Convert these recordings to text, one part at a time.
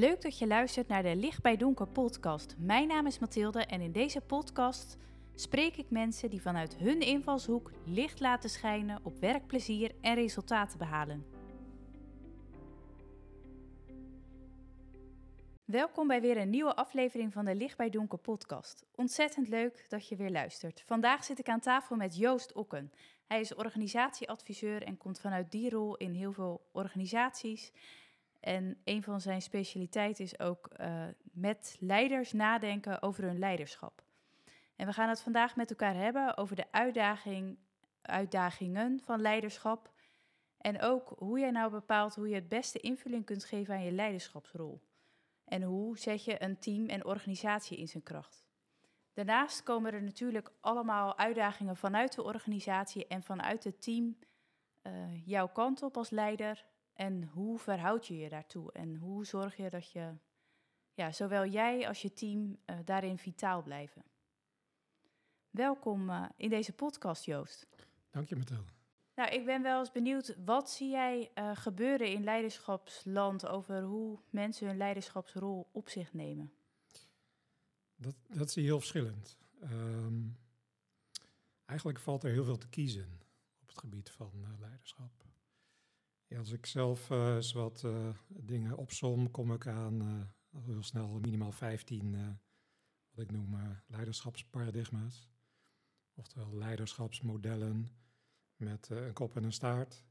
Leuk dat je luistert naar de Licht bij Donker podcast. Mijn naam is Mathilde en in deze podcast spreek ik mensen die vanuit hun invalshoek licht laten schijnen op werkplezier en resultaten behalen. Welkom bij weer een nieuwe aflevering van de Licht bij Donker podcast. Ontzettend leuk dat je weer luistert. Vandaag zit ik aan tafel met Joost Okken. Hij is organisatieadviseur en komt vanuit die rol in heel veel organisaties. En een van zijn specialiteiten is ook uh, met leiders nadenken over hun leiderschap. En we gaan het vandaag met elkaar hebben over de uitdaging, uitdagingen van leiderschap. En ook hoe jij nou bepaalt hoe je het beste invulling kunt geven aan je leiderschapsrol. En hoe zet je een team en organisatie in zijn kracht. Daarnaast komen er natuurlijk allemaal uitdagingen vanuit de organisatie en vanuit het team uh, jouw kant op als leider. En hoe verhoud je je daartoe? En hoe zorg je dat je, ja, zowel jij als je team uh, daarin vitaal blijven? Welkom uh, in deze podcast, Joost. Dank je, Mathilde. Nou, ik ben wel eens benieuwd, wat zie jij uh, gebeuren in leiderschapsland over hoe mensen hun leiderschapsrol op zich nemen? Dat, dat zie je heel verschillend. Um, eigenlijk valt er heel veel te kiezen op het gebied van leiderschap. Als ik zelf uh, eens wat dingen opsom, kom ik aan heel snel minimaal 15 wat ik noem leiderschapsparadigma's. Oftewel leiderschapsmodellen met een kop en een staart.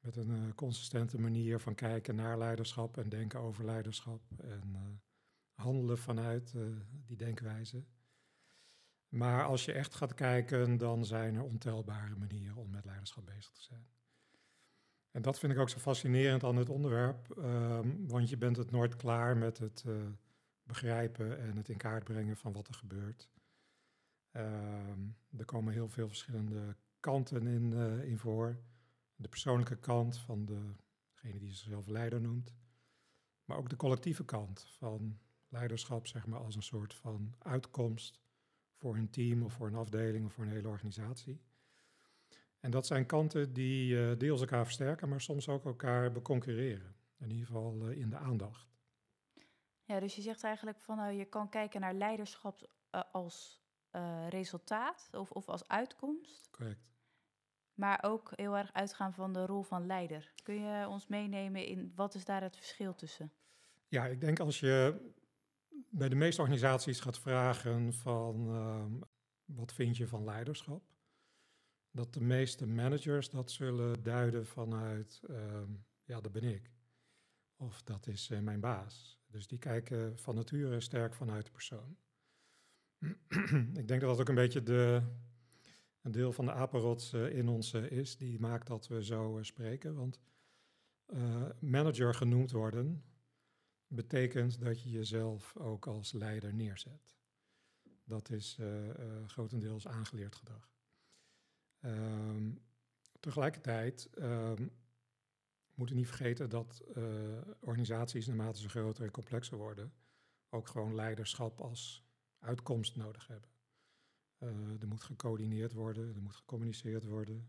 Met een consistente manier van kijken naar leiderschap en denken over leiderschap. En handelen vanuit die denkwijze. Maar als je echt gaat kijken, dan zijn er ontelbare manieren om met leiderschap bezig te zijn. En dat vind ik ook zo fascinerend aan het onderwerp, um, want je bent het nooit klaar met het begrijpen en het in kaart brengen van wat er gebeurt. Uh, er komen heel veel verschillende kanten in, uh, in voor. De persoonlijke kant van de, degene die zichzelf leider noemt. Maar ook de collectieve kant van leiderschap, zeg maar, als een soort van uitkomst voor een team of voor een afdeling of voor een hele organisatie. En dat zijn kanten die uh, deels elkaar versterken, maar soms ook elkaar beconcurreren. In ieder geval uh, in de aandacht. Ja, dus je zegt eigenlijk van uh, je kan kijken naar leiderschap als uh, resultaat of, of als uitkomst. Correct. Maar ook heel erg uitgaan van de rol van leider. Kun je ons meenemen in wat is daar het verschil tussen? Ja, ik denk als je bij de meeste organisaties gaat vragen van uh, wat vind je van leiderschap, dat de meeste managers dat zullen duiden vanuit uh, ja, dat ben ik. Of dat is uh, mijn baas. Dus die kijken van nature sterk vanuit de persoon. ik denk dat dat ook een beetje de, een deel van de apenrots uh, in ons uh, is, die maakt dat we zo spreken. Want manager genoemd worden betekent dat je jezelf ook als leider neerzet. Dat is grotendeels aangeleerd gedrag. Um, tegelijkertijd um, moeten niet vergeten dat organisaties, naarmate ze groter en complexer worden, ook gewoon leiderschap als uitkomst nodig hebben. Uh, er moet gecoördineerd worden, er moet gecommuniceerd worden.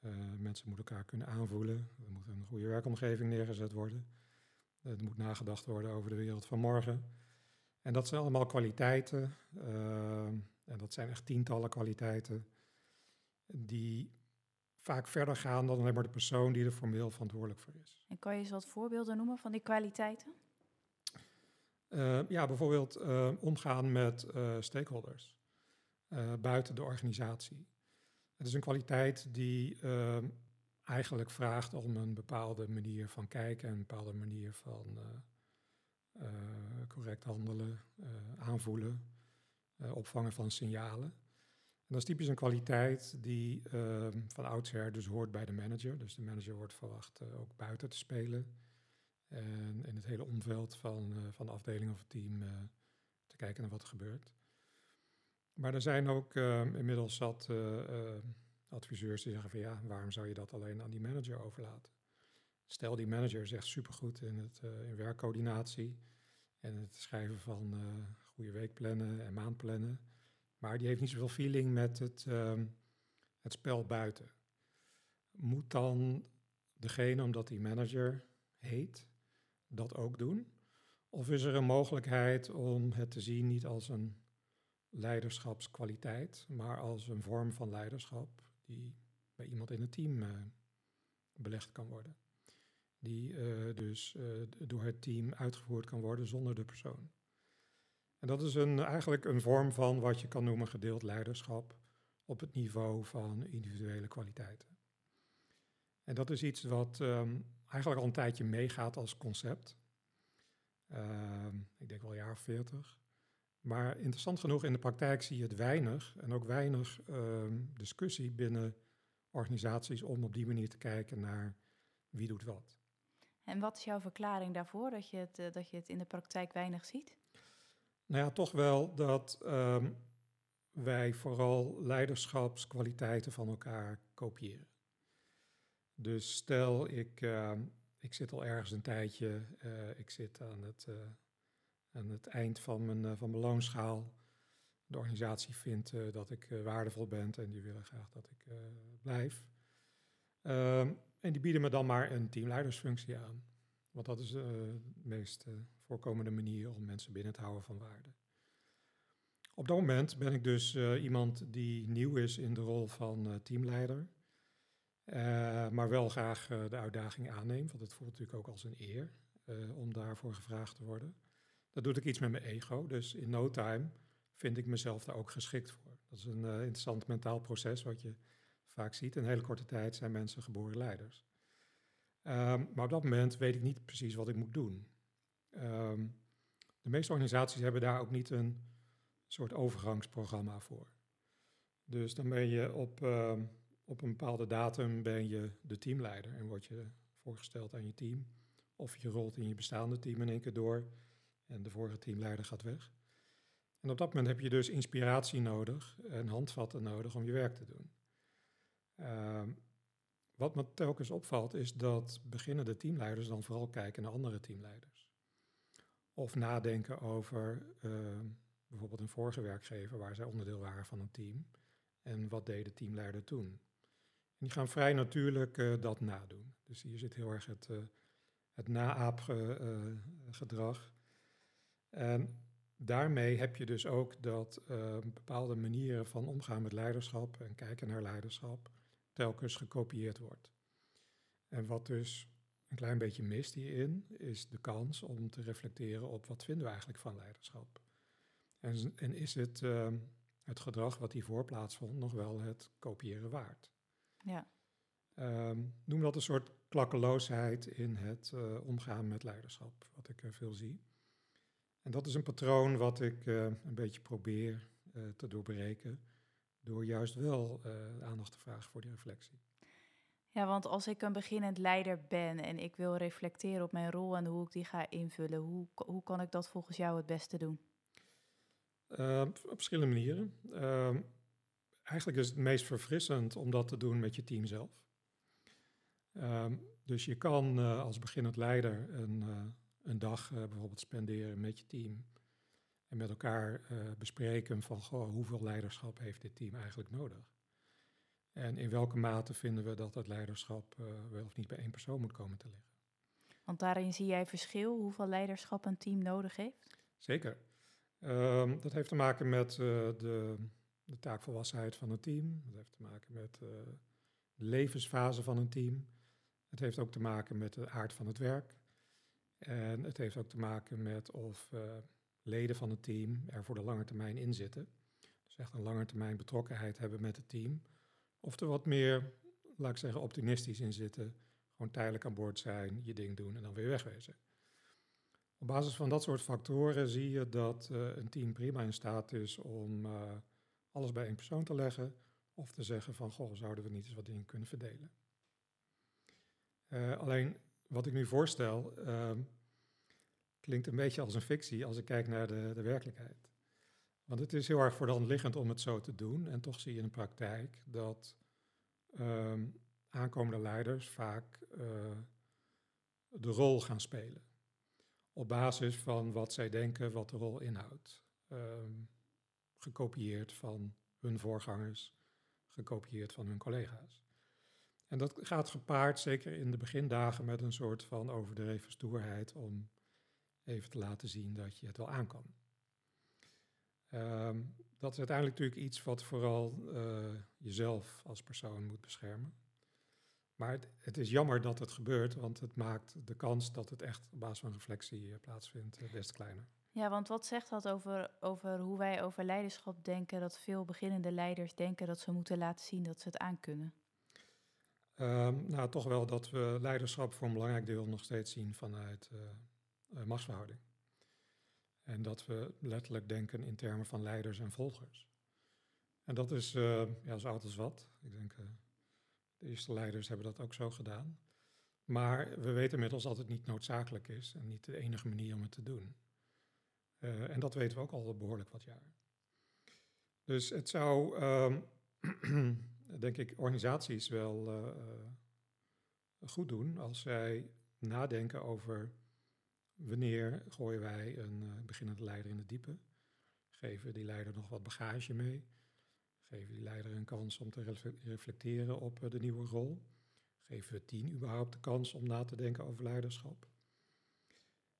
Uh, mensen moeten elkaar kunnen aanvoelen. Er moet een goede werkomgeving neergezet worden. Er moet nagedacht worden over de wereld van morgen. En dat zijn allemaal kwaliteiten. en dat zijn echt tientallen kwaliteiten. Die vaak verder gaan dan alleen maar de persoon die er formeel verantwoordelijk voor is. En kan je eens wat voorbeelden noemen van die kwaliteiten? Uh, ja, bijvoorbeeld uh, omgaan met uh, stakeholders buiten de organisatie. Het is een kwaliteit die eigenlijk vraagt om een bepaalde manier van kijken, een bepaalde manier van correct handelen, aanvoelen, opvangen van signalen. Dat is typisch een kwaliteit die van oudsher dus hoort bij de manager. Dus de manager wordt verwacht ook buiten te spelen en in het hele omveld van, uh, van de afdeling of het team uh, te kijken naar wat er gebeurt. Maar er zijn ook uh, inmiddels zat adviseurs die zeggen van ja, waarom zou je dat alleen aan die manager overlaten? Stel die manager is echt supergoed in, het, in werkcoördinatie en het schrijven van goede weekplannen en maandplannen. Maar die heeft niet zoveel feeling met het, um, het spel buiten. Moet dan degene, omdat die manager heet, dat ook doen? Of is er een mogelijkheid om het te zien niet als een leiderschapskwaliteit, maar als een vorm van leiderschap die bij iemand in het team uh, belegd kan worden? Die uh, dus uh, door het team uitgevoerd kan worden zonder de persoon. En dat is een, eigenlijk een vorm van wat je kan noemen gedeeld leiderschap op het niveau van individuele kwaliteiten. En dat is iets wat um, eigenlijk al een tijdje meegaat als concept. Uh, ik denk wel een jaar of veertig. Maar interessant genoeg, in de praktijk zie je het weinig en ook weinig uh, discussie binnen organisaties om op die manier te kijken naar wie doet wat. En wat is jouw verklaring daarvoor dat je het, uh, dat je het in de praktijk weinig ziet? Nou ja, toch wel dat um, wij vooral leiderschapskwaliteiten van elkaar kopiëren. Dus stel, ik, uh, ik zit al ergens een tijdje, uh, ik zit aan het, uh, aan het eind van mijn, van mijn loonschaal. De organisatie vindt dat ik waardevol ben en die willen graag dat ik blijf. Ehm, en die bieden me dan maar een teamleidersfunctie aan. Want dat is de meest voorkomende manier om mensen binnen te houden van waarde. Op dat moment ben ik dus iemand die nieuw is in de rol van teamleider. Uh, maar wel graag de uitdaging aanneem, want het voelt natuurlijk ook als een eer om daarvoor gevraagd te worden. Dat doet ik iets met mijn ego, dus in no time vind ik mezelf daar ook geschikt voor. Dat is een interessant mentaal proces wat je vaak ziet. In een hele korte tijd zijn mensen geboren leiders. Um, maar op dat moment weet ik niet precies wat ik moet doen. Um, de meeste organisaties hebben daar ook niet een soort overgangsprogramma voor. Dus dan ben je op uh, op een bepaalde datum ben je de teamleider en word je voorgesteld aan je team. Of je rolt in je bestaande team in één keer door en de vorige teamleider gaat weg. En op dat moment heb je dus inspiratie nodig en handvatten nodig om je werk te doen. Wat me telkens opvalt is dat beginnende teamleiders dan vooral kijken naar andere teamleiders. Of nadenken over uh, bijvoorbeeld een vorige werkgever waar zij onderdeel waren van een team. En wat deed de teamleider toen? En die gaan vrij natuurlijk uh, dat nadoen. Dus hier zit heel erg het, uh, het naaapgedrag. En daarmee heb je dus ook dat bepaalde manieren van omgaan met leiderschap en kijken naar leiderschap telkens gekopieerd wordt. En wat dus een klein beetje mist hierin, is de kans om te reflecteren op wat vinden we eigenlijk van leiderschap. En, en is het, het gedrag wat hiervoor plaatsvond nog wel het kopiëren waard? Ja. Um, noem dat een soort klakkeloosheid in het uh, omgaan met leiderschap, wat ik uh, veel zie. En dat is een patroon wat ik uh, een beetje probeer te doorbreken, door juist wel aandacht te vragen voor die reflectie. Ja, want als ik een beginnend leider ben en ik wil reflecteren op mijn rol en hoe ik die ga invullen, hoe, hoe kan ik dat volgens jou het beste doen? Ehm, op verschillende manieren. Ehm, eigenlijk is het meest verfrissend om dat te doen met je team zelf. Um, dus je kan uh, als beginnend leider een, uh, een dag bijvoorbeeld spenderen met je team. En met elkaar bespreken van goh, hoeveel leiderschap heeft dit team eigenlijk nodig. En in welke mate vinden we dat het leiderschap wel of niet bij één persoon moet komen te liggen. Want daarin zie jij verschil hoeveel leiderschap een team nodig heeft? Zeker. Um, dat heeft te maken met de de taakvolwassenheid van een team. Het heeft te maken met uh, de levensfase van een team. Het heeft ook te maken met de aard van het werk. En het heeft ook te maken met of leden van het team er voor de lange termijn in zitten. Dus echt een lange termijn betrokkenheid hebben met het team. Of er wat meer, laat ik zeggen, optimistisch in zitten. Gewoon tijdelijk aan boord zijn, je ding doen en dan weer wegwezen. Op basis van dat soort factoren zie je dat uh, een team prima in staat is om uh, alles bij één persoon te leggen of te zeggen van, goh, zouden we niet eens wat dingen kunnen verdelen. Uh, alleen wat ik nu voorstel uh, klinkt een beetje als een fictie als ik kijk naar de, de werkelijkheid. Want het is heel erg voor de liggend om het zo te doen en toch zie je in de praktijk dat uh, aankomende leiders vaak uh, de rol gaan spelen. Op basis van wat zij denken wat de rol inhoudt. Ehm, gekopieerd van hun voorgangers, gekopieerd van hun collega's. En dat gaat gepaard, zeker in de begindagen, met een soort van overdreven stoerheid om even te laten zien dat je het wel aan kan. Ehm, dat is uiteindelijk natuurlijk iets wat vooral uh, jezelf als persoon moet beschermen. Maar het, het, is jammer dat het gebeurt, want het maakt de kans dat het echt op basis van reflectie uh, plaatsvindt uh, best kleiner. Ja, want wat zegt dat over, over hoe wij over leiderschap denken? Dat veel beginnende leiders denken dat ze moeten laten zien dat ze het aankunnen. Um, nou, toch wel dat we leiderschap voor een belangrijk deel nog steeds zien vanuit machtsverhouding. En dat we letterlijk denken in termen van leiders en volgers. En dat is uh, ja, zo oud als wat. Ik denk, uh, de eerste leiders hebben dat ook zo gedaan. Maar we weten inmiddels dat het niet noodzakelijk is en niet de enige manier om het te doen. En dat weten we ook al behoorlijk wat jaar. Dus het zou, um, denk ik, organisaties wel goed doen als zij nadenken over Wanneer gooien wij een uh, beginnende leider in het diepe? Geven die leider nog wat bagage mee? Geven die leider een kans om te reflecteren op uh, de nieuwe rol? Geven we tien überhaupt de kans om na te denken over leiderschap?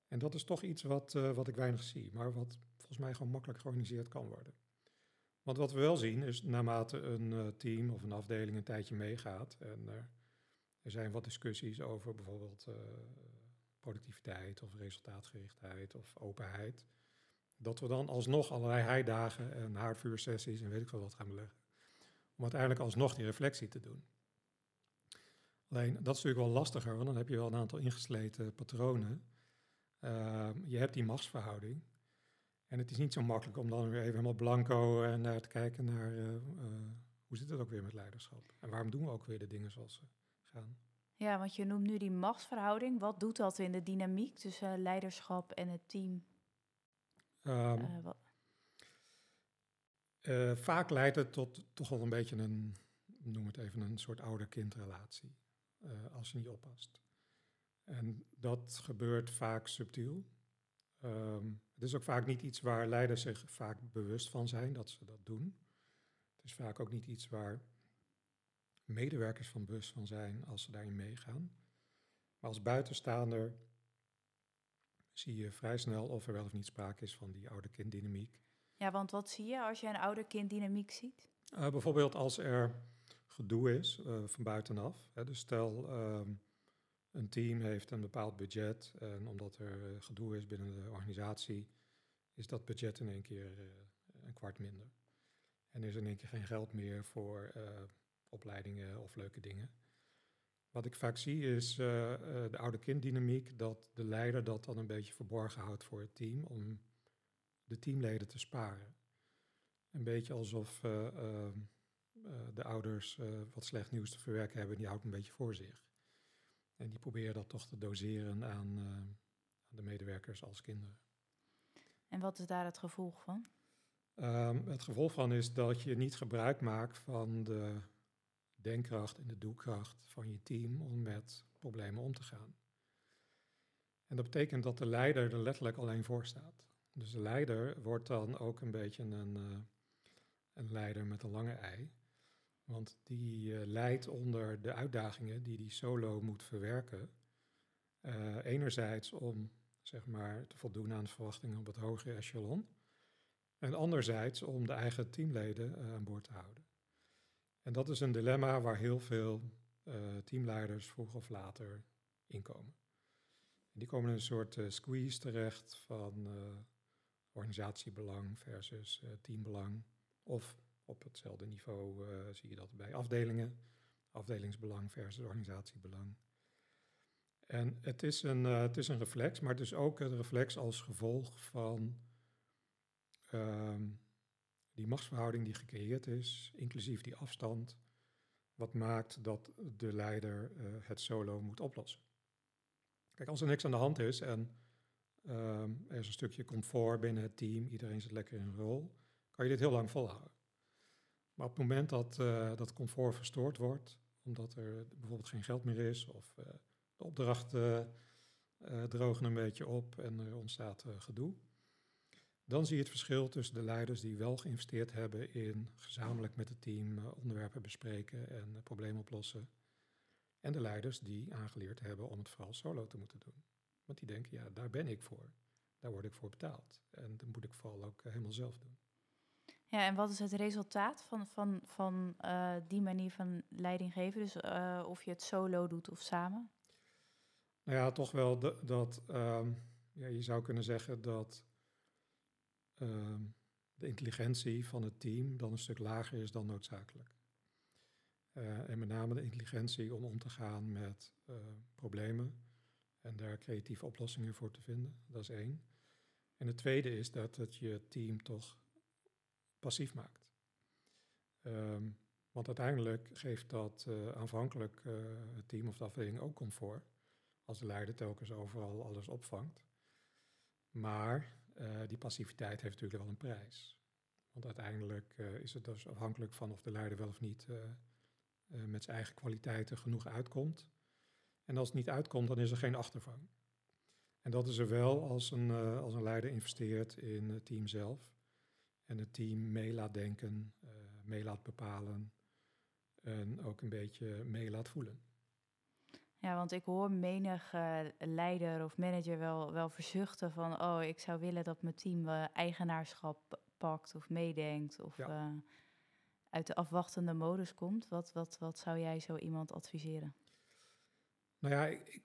En dat is toch iets wat, uh, wat ik weinig zie, maar wat volgens mij gewoon makkelijk georganiseerd kan worden. Want wat we wel zien is, naarmate een team of een afdeling een tijdje meegaat en er zijn wat discussies over bijvoorbeeld productiviteit of resultaatgerichtheid of openheid. Dat we dan alsnog allerlei heidagen en haardvuursessies en weet ik veel wat gaan beleggen. Om uiteindelijk alsnog die reflectie te doen. Alleen dat is natuurlijk wel lastiger, want dan heb je wel een aantal ingesleten patronen. Uh, je hebt die machtsverhouding. En het is niet zo makkelijk om dan weer even helemaal blanco en naar te kijken naar uh, uh, hoe zit het ook weer met leiderschap. En waarom doen we ook weer de dingen zoals ze gaan. Ja, want je noemt nu die machtsverhouding. Wat doet dat in de dynamiek tussen leiderschap en het team? Um, uh, vaak leidt het tot toch wel een beetje een, noem het even, een soort ouder-kindrelatie. Uh, als je niet oppast. En dat gebeurt vaak subtiel. Um, het is ook vaak niet iets waar leiders zich vaak bewust van zijn dat ze dat doen. Het is vaak ook niet iets waar medewerkers van bewust van zijn als ze daarin meegaan. Maar als buitenstaander zie je vrij snel of er wel of niet sprake is van die ouder-kinddynamiek. Ja, want wat zie je als je een ouder-kinddynamiek ziet? Uh, bijvoorbeeld als er gedoe is uh, van buitenaf. Hè, dus stel, uh, een team heeft een bepaald budget en omdat er uh, gedoe is binnen de organisatie, is dat budget in één keer een kwart minder. En er is in één keer geen geld meer voor opleidingen of leuke dingen. Wat ik vaak zie is uh, uh, de oude kinddynamiek, dat de leider dat dan een beetje verborgen houdt voor het team om de teamleden te sparen. Een beetje alsof uh, de ouders wat slecht nieuws te verwerken hebben, die houdt een beetje voor zich. En die proberen dat toch te doseren aan, aan de medewerkers als kinderen. En wat is daar het gevolg van? Um, het gevolg van is dat je niet gebruik maakt van de denkkracht en de doelkracht van je team om met problemen om te gaan. En dat betekent dat de leider er letterlijk alleen voor staat. Dus de leider wordt dan ook een beetje een, uh, een leider met een lange ei. Want die uh, leidt onder de uitdagingen die die solo moet verwerken. Uh, enerzijds om zeg maar, te voldoen aan de verwachtingen op het hogere echelon. En anderzijds om de eigen teamleden aan boord te houden. En dat is een dilemma waar heel veel uh, teamleiders vroeg of later inkomen. En die komen in een soort uh, squeeze terecht van uh, organisatiebelang versus teambelang. Of op hetzelfde niveau zie je dat bij afdelingen. Afdelingsbelang versus organisatiebelang. En het is, een, het is een reflex, maar het is ook een reflex als gevolg van ehm, die machtsverhouding die gecreëerd is, inclusief die afstand, wat maakt dat de leider uh, het solo moet oplossen. Kijk, als er niks aan de hand is en uh, er is een stukje comfort binnen het team, iedereen zit lekker in een rol, kan je dit heel lang volhouden. Maar op het moment dat uh, dat comfort verstoord wordt, omdat er bijvoorbeeld geen geld meer is of uh, de opdrachten drogen een beetje op en er ontstaat gedoe, dan zie je het verschil tussen de leiders die wel geïnvesteerd hebben in gezamenlijk met het team uh, onderwerpen bespreken en uh, problemen oplossen. En de leiders die aangeleerd hebben om het vooral solo te moeten doen. Want die denken, ja, daar ben ik voor. Daar word ik voor betaald. En dat moet ik vooral ook helemaal zelf doen. Ja, en wat is het resultaat van, van, van uh, die manier van leiding geven? Dus uh, of je het solo doet of samen? Nou ja, toch wel de, dat um, ja, je zou kunnen zeggen dat de intelligentie van het team dan een stuk lager is dan noodzakelijk. Uh, en met name de intelligentie om om te gaan met problemen en daar creatieve oplossingen voor te vinden. Dat is één. En het tweede is dat het je team toch passief maakt. Um, want uiteindelijk geeft dat uh, aanvankelijk het team of de afdeling ook comfort. Als de leider telkens overal alles opvangt. Maar uh, die passiviteit heeft natuurlijk wel een prijs. Want uiteindelijk is het dus afhankelijk van of de leider wel of niet met zijn eigen kwaliteiten genoeg uitkomt. En als het niet uitkomt, dan is er geen achtervang. En dat is er wel als een, als een leider investeert in het team zelf en het team mee laat denken, mee laat bepalen en ook een beetje mee laat voelen. Ja, want ik hoor menig uh, leider of manager wel, wel verzuchten van, oh, ik zou willen dat mijn team uh, eigenaarschap pakt of meedenkt of ja. uit de afwachtende modus komt. Wat, wat, wat zou jij zo iemand adviseren? Nou ja, ik,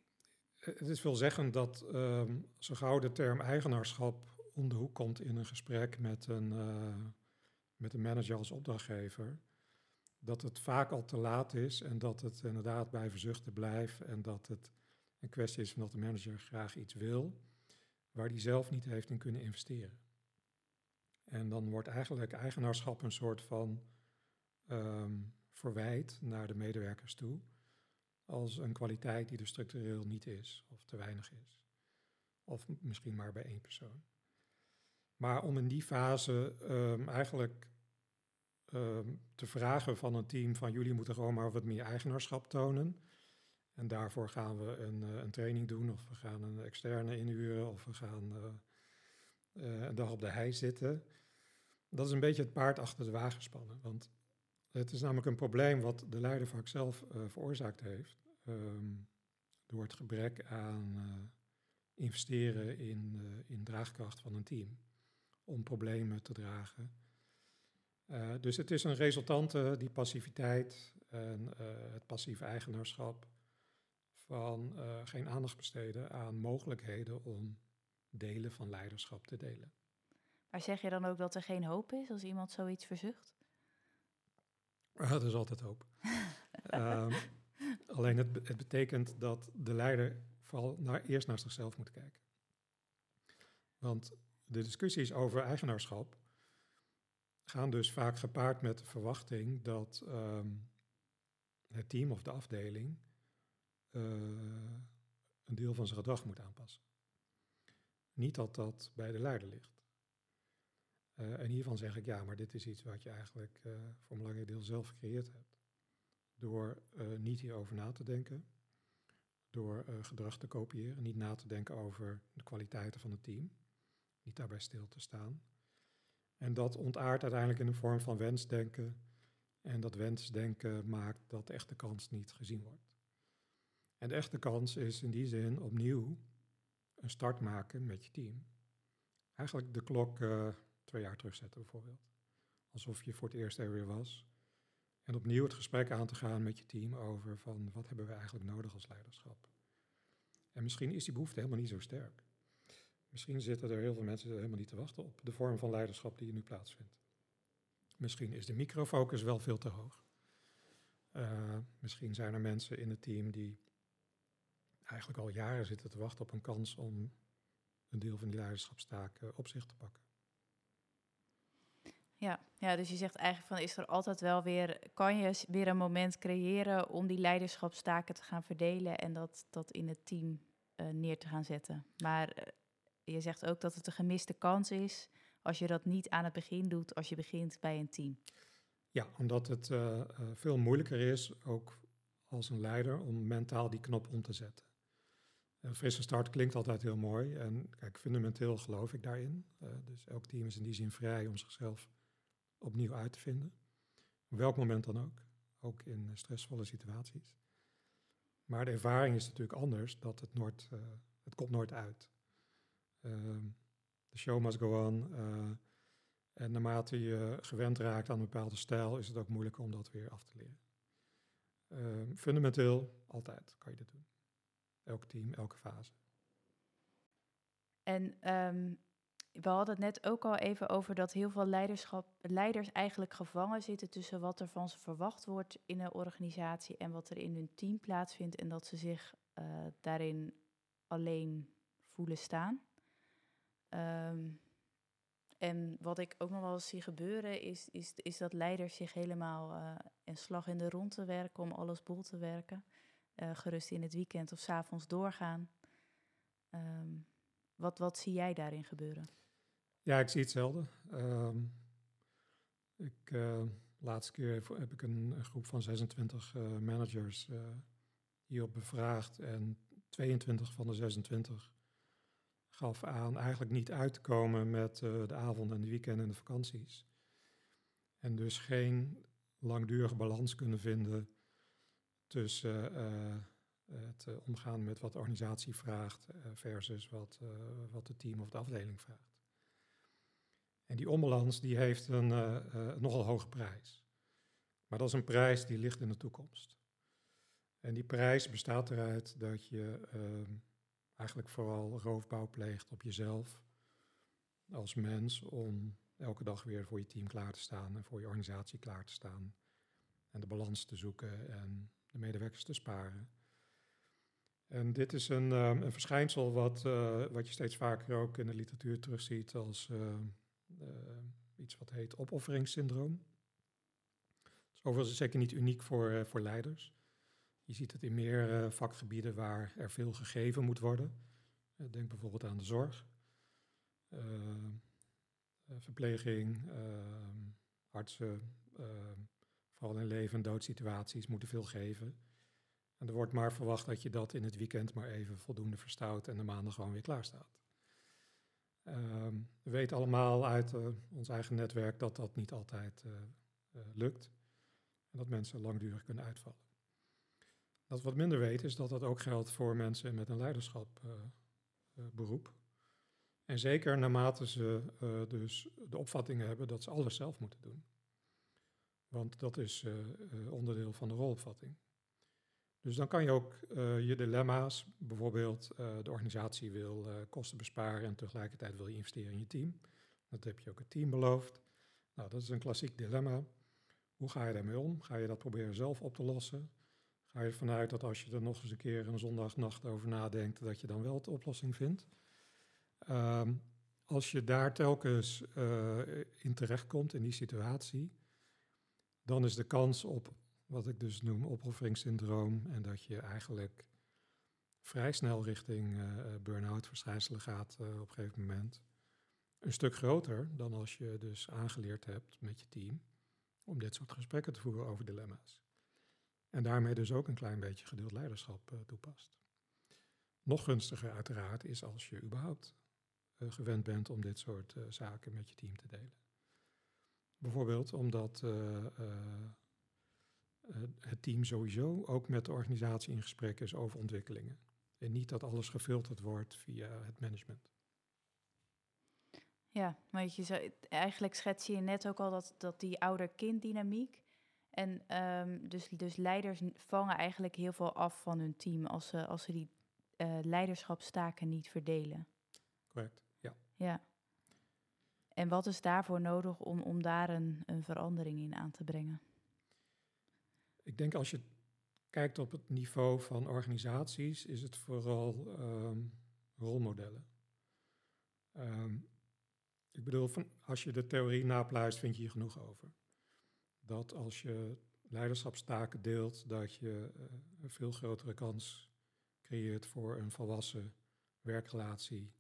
het is veelzeggend dat um, zo gauw de term eigenaarschap om de hoek komt in een gesprek met een, met een manager als opdrachtgever, dat het vaak al te laat is en dat het inderdaad bij verzuchten blijft en dat het een kwestie is van dat de manager graag iets wil waar die zelf niet heeft in kunnen investeren. En dan wordt eigenlijk eigenaarschap een soort van um, verwijt naar de medewerkers toe als een kwaliteit die er structureel niet is of te weinig is. Of misschien maar bij één persoon. Maar om in die fase um, eigenlijk um, te vragen van een team van jullie moeten gewoon maar wat meer eigenaarschap tonen. En daarvoor gaan we een, uh, een training doen of we gaan een externe inhuren of we gaan uh, een dag op de hei zitten. Dat is een beetje het paard achter de wagen spannen. Want het is namelijk een probleem wat de leider vaak zelf veroorzaakt heeft. Door het gebrek aan investeren in, in draagkracht van een team om problemen te dragen. Uh, dus het is een resultante, die passiviteit en uh, het passieve eigenaarschap, van uh, geen aandacht besteden aan mogelijkheden om delen van leiderschap te delen. Maar zeg je dan ook dat er geen hoop is als iemand zoiets verzucht? er is altijd hoop. um, alleen het, het, betekent dat de leider vooral naar, eerst naar zichzelf moet kijken. Want de discussies over eigenaarschap gaan dus vaak gepaard met de verwachting dat um, het team of de afdeling uh, een deel van zijn gedrag moet aanpassen. Niet dat dat bij de leider ligt. Uh, en hiervan zeg ik ja, maar dit is iets wat je eigenlijk uh, voor een belangrijk deel zelf gecreëerd hebt. Door niet hierover na te denken, door gedrag te kopiëren, niet na te denken over de kwaliteiten van het team niet daarbij stil te staan. En dat ontaart uiteindelijk in een vorm van wensdenken. En dat wensdenken maakt dat de echte kans niet gezien wordt. En de echte kans is in die zin opnieuw een start maken met je team. Eigenlijk de klok uh, twee jaar terugzetten bijvoorbeeld. Alsof je voor het eerst er weer was. En opnieuw het gesprek aan te gaan met je team over van wat hebben we eigenlijk nodig als leiderschap. En misschien is die behoefte helemaal niet zo sterk. Misschien zitten er heel veel mensen helemaal niet te wachten op de vorm van leiderschap die nu plaatsvindt. Misschien is de microfocus wel veel te hoog. Uh, misschien zijn er mensen in het team die eigenlijk al jaren zitten te wachten op een kans om een deel van die leiderschapstaken op zich te pakken. Ja, ja, dus je zegt eigenlijk van is er altijd wel weer, kan je weer een moment creëren om die leiderschapstaken te gaan verdelen en dat, dat in het team uh, neer te gaan zetten. Maar uh, je zegt ook dat het een gemiste kans is als je dat niet aan het begin doet, als je begint bij een team. Ja, omdat het uh, uh, veel moeilijker is, ook als een leider, om mentaal die knop om te zetten. Een frisse start klinkt altijd heel mooi en kijk, fundamenteel geloof ik daarin. Uh, dus elk team is in die zin vrij om zichzelf opnieuw uit te vinden. Op welk moment dan ook, ook in stressvolle situaties. Maar de ervaring is natuurlijk anders, dat het nooit, het komt nooit uit. Uh, de show must go on. eh, en naarmate je gewend raakt aan een bepaalde stijl, is het ook moeilijker om dat weer af te leren. Ehm, fundamenteel, altijd kan je dit doen. Elk team, elke fase. En ehm, we hadden het net ook al even over dat heel veel leiderschap, leiders eigenlijk gevangen zitten tussen wat er van ze verwacht wordt in een organisatie en wat er in hun team plaatsvindt en dat ze zich eh, daarin alleen voelen staan. Ehm, en wat ik ook nog wel eens zie gebeuren is, is, is dat leiders zich helemaal eh een slag in de ronde werken om alles bol te werken. Eh, gerust in het weekend of 's avonds doorgaan. Ehm, wat, wat zie jij daarin gebeuren? Ja, ik zie hetzelfde. Ehm, ik, eh, laatste keer heb- ik een, een groep van 26 eh, managers hierop bevraagd. En 22 van de 26 gaf aan eigenlijk niet uit te komen met eh, de avond en de weekend en de vakanties. En dus geen langdurige balans kunnen vinden tussen eh, het eh, omgaan met wat de organisatie vraagt versus wat, wat het team of de afdeling vraagt. En die onbalans die heeft een nogal hoge prijs. Maar dat is een prijs die ligt in de toekomst. En die prijs bestaat eruit dat je ehm, eigenlijk vooral roofbouw pleegt op jezelf als mens om elke dag weer voor je team klaar te staan en voor je organisatie klaar te staan. En de balans te zoeken en de medewerkers te sparen. En dit is een, ehm, een verschijnsel wat, eh, wat je steeds vaker ook in de literatuur terugziet als eh, iets wat heet opofferingssyndroom. Het is overigens zeker niet uniek voor, eh, voor leiders. Je ziet het in meer eh, vakgebieden waar er veel gegeven moet worden. Eh, denk bijvoorbeeld aan de zorg, eh, verpleging, artsen, vooral in leven- en doodsituaties moeten veel geven. En er wordt maar verwacht dat je dat in het weekend maar even voldoende verstout en de maandag gewoon weer klaar staat. Ehm, we weten allemaal uit ons eigen netwerk dat dat niet altijd lukt. En dat mensen langdurig kunnen uitvallen. We wat minder weten is dat dat ook geldt voor mensen met een leiderschapberoep. en zeker naarmate ze eh, dus de opvatting hebben dat ze alles zelf moeten doen. Want dat is eh, eh, onderdeel van de rolopvatting. Dus dan kan je ook eh, je dilemma's, bijvoorbeeld eh, de organisatie wil eh, kosten besparen en tegelijkertijd wil je investeren in je team. Dat heb je ook het team beloofd. Nou, dat is een klassiek dilemma. Hoe ga je daarmee om? Ga je dat proberen zelf op te lossen? Ga je ervan uit dat als je er nog eens een keer een zondagnacht over nadenkt, dat je dan wel de oplossing vindt? Ehm, als je daar telkens eh, in terechtkomt in die situatie, dan is de kans op wat ik dus noem opofferingssyndroom en dat je eigenlijk vrij snel richting eh, burn-out verschijnselen gaat eh, op een gegeven moment. Een stuk groter dan als je dus aangeleerd hebt met je team om dit soort gesprekken te voeren over dilemma's. En daarmee dus ook een klein beetje gedeeld leiderschap eh, toepast. Nog gunstiger uiteraard is als je überhaupt eh, gewend bent om dit soort eh, zaken met je team te delen. Bijvoorbeeld omdat het team sowieso ook met de organisatie in gesprek is over ontwikkelingen. En niet dat alles gefilterd wordt via het management. Ja, maar je eigenlijk schets je net ook al dat, dat die ouder-kind-dynamiek. En ehm, dus, dus leiders vangen eigenlijk heel veel af van hun team als ze, als ze die eh, leiderschapstaken niet verdelen. Correct, ja. Ja. En wat is daarvoor nodig om, om daar een, een verandering in aan te brengen? Ik denk als je kijkt op het niveau van organisaties, is het vooral ehm, rolmodellen. Ehm, ik bedoel, van, als je de theorie napluist, vind je hier genoeg over. Dat als je leiderschapstaken deelt, dat je eh, een veel grotere kans creëert voor een volwassen werkrelatie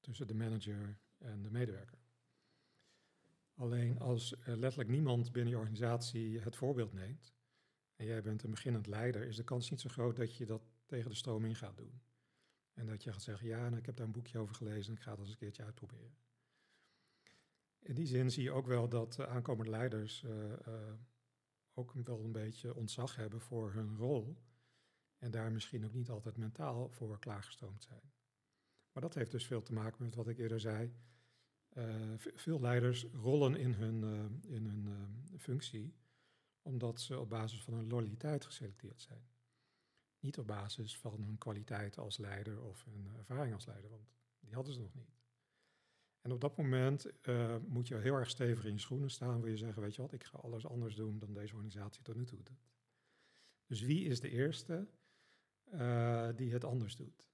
tussen de manager en de medewerker. Alleen als er letterlijk niemand binnen je organisatie het voorbeeld neemt, en jij bent een beginnend leider, is de kans niet zo groot dat je dat tegen de stroom in gaat doen. En dat je gaat zeggen, ja, nou, ik heb daar een boekje over gelezen en ik ga dat eens een keertje uitproberen. In die zin zie je ook wel dat uh, aankomende leiders uh, uh, ook wel een beetje ontzag hebben voor hun rol. En daar misschien ook niet altijd mentaal voor klaargestoomd zijn. Maar dat heeft dus veel te maken met wat ik eerder zei. Veel leiders rollen in hun, in hun functie omdat ze op basis van hun loyaliteit geselecteerd zijn. Niet op basis van hun kwaliteit als leider of hun ervaring als leider, want die hadden ze nog niet. En op dat moment moet je heel erg stevig in je schoenen staan, wil je zeggen, weet je wat, ik ga alles anders doen dan deze organisatie tot nu toe doet. Dus wie is de eerste die het anders doet?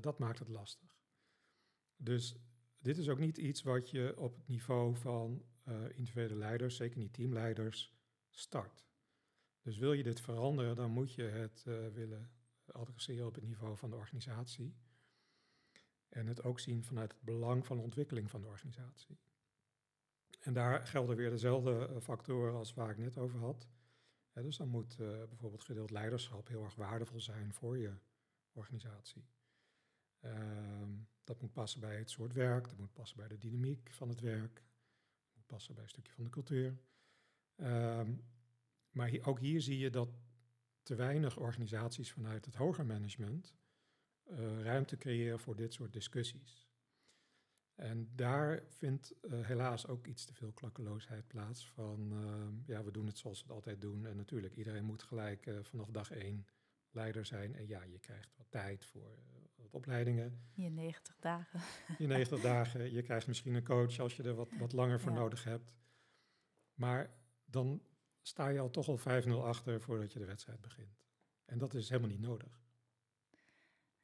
dat maakt het lastig. Dus dit is ook niet iets wat je op het niveau van individuele leiders, zeker niet teamleiders, start. Dus wil je dit veranderen, dan moet je het willen adresseren op het niveau van de organisatie. En het ook zien vanuit het belang van de ontwikkeling van de organisatie. En daar gelden weer dezelfde eh, factoren als waar ik net over had. dus dan moet uh, bijvoorbeeld gedeeld leiderschap heel erg waardevol zijn voor je organisatie. Ehm, dat moet passen bij het soort werk, dat moet passen bij de dynamiek van het werk, dat moet passen bij een stukje van de cultuur. Ehm, maar ook hier zie je dat te weinig organisaties vanuit het hoger management uh, ruimte creëren voor dit soort discussies. En daar vindt uh, helaas ook iets te veel klakkeloosheid plaats van, uh, ja, we doen het zoals we het altijd doen. En natuurlijk, iedereen moet gelijk uh, vanaf dag één leider zijn. En ja, je krijgt wat tijd voor wat opleidingen. Je 90 dagen. Je 90 dagen. Je krijgt misschien een coach als je er wat, wat langer voor ja. nodig hebt. Maar dan sta je al toch al 5-0 achter voordat je de wedstrijd begint. En dat is helemaal niet nodig.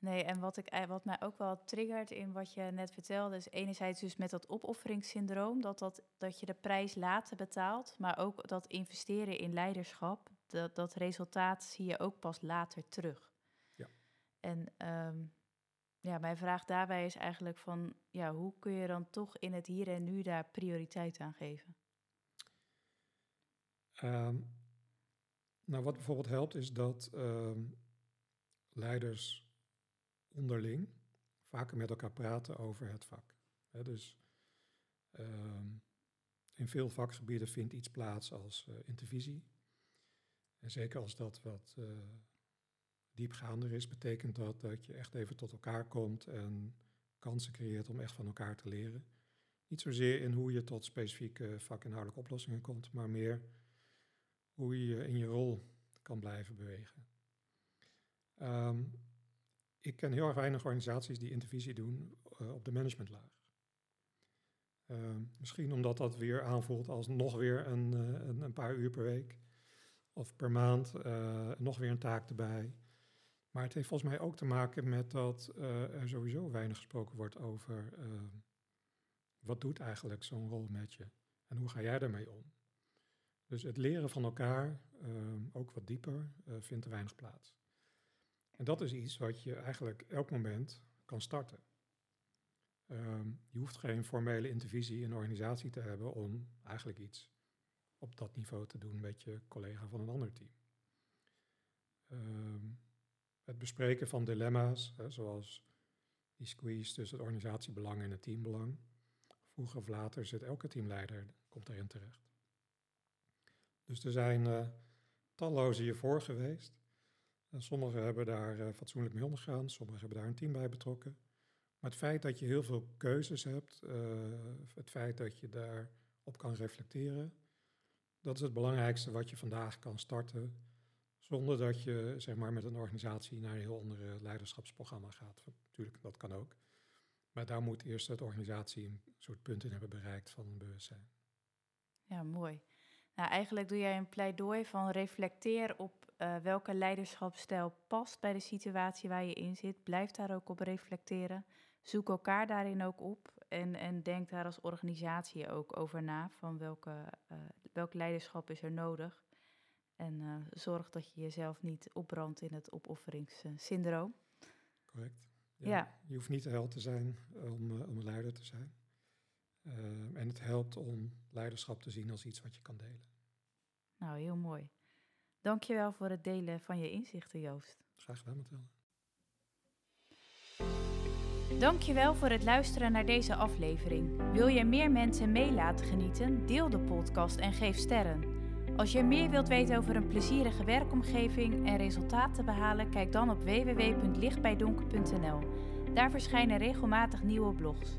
Nee, en wat, ik, wat mij ook wel triggert in wat je net vertelde, is enerzijds dus met dat opofferingssyndroom, dat, dat, dat je de prijs later betaalt, maar ook dat investeren in leiderschap, dat, dat resultaat zie je ook pas later terug. Ja. En um, ja, mijn vraag daarbij is eigenlijk van, ja, hoe kun je dan toch in het hier en nu daar prioriteit aan geven? Um, nou, wat bijvoorbeeld helpt is dat um, leiders onderling vaker met elkaar praten over het vak. Dus um, in veel vakgebieden vindt iets plaats als uh, intervisie. En zeker als dat wat uh, diepgaander is, betekent dat dat je echt even tot elkaar komt en kansen creëert om echt van elkaar te leren. Niet zozeer in hoe je tot specifieke vakinhoudelijke oplossingen komt, maar meer hoe je in je rol kan blijven bewegen. Um, ik ken heel erg weinig organisaties die intervisie doen uh, op de managementlaag. Uh, misschien omdat dat weer aanvoelt als nog weer een, uh, een, een, paar uur per week of per maand, uh, nog weer een taak erbij. Maar het heeft volgens mij ook te maken met dat er sowieso weinig gesproken wordt over wat doet eigenlijk zo'n rol met je en hoe ga jij daarmee om. Dus het leren van elkaar, ook wat dieper, vindt er weinig plaats. En dat is iets wat je eigenlijk elk moment kan starten. Um, je hoeft geen formele intervisie in organisatie te hebben om eigenlijk iets op dat niveau te doen met je collega van een ander team. Um, het bespreken van dilemma's, hè, zoals die squeeze tussen het organisatiebelang en het teambelang. Vroeger of later zit elke teamleider, komt terecht. Dus er zijn uh, talloze hiervoor geweest. En sommigen hebben daar uh, fatsoenlijk mee omgegaan, sommigen hebben daar een team bij betrokken. Maar het feit dat je heel veel keuzes hebt, uh, het feit dat je daarop kan reflecteren, dat is het belangrijkste wat je vandaag kan starten, zonder dat je zeg maar, met een organisatie naar een heel ander leiderschapsprogramma gaat. Natuurlijk, dat kan ook. Maar daar moet eerst de organisatie een soort punt in hebben bereikt van bewustzijn. Ja, mooi. Nou, eigenlijk doe jij een pleidooi van reflecteer op uh, welke leiderschapsstijl past bij de situatie waar je in zit. Blijf daar ook op reflecteren. Zoek elkaar daarin ook op en, en denk daar als organisatie ook over na van welke, uh, welk leiderschap is er nodig. En uh, zorg dat je jezelf niet opbrandt in het opofferingssyndroom. Correct. Ja, ja. Je hoeft niet de held te zijn om, om een leider te zijn. Uh, en het helpt om leiderschap te zien als iets wat je kan delen. Nou, heel mooi. Dankjewel voor het delen van je inzichten, Joost. Graag gedaan, Mathilde. Dankjewel voor het luisteren naar deze aflevering. Wil je meer mensen mee laten genieten? Deel de podcast en geef sterren. Als je meer wilt weten over een plezierige werkomgeving en resultaten behalen, kijk dan op www.lichtbijdonker.nl. Daar verschijnen regelmatig nieuwe blogs.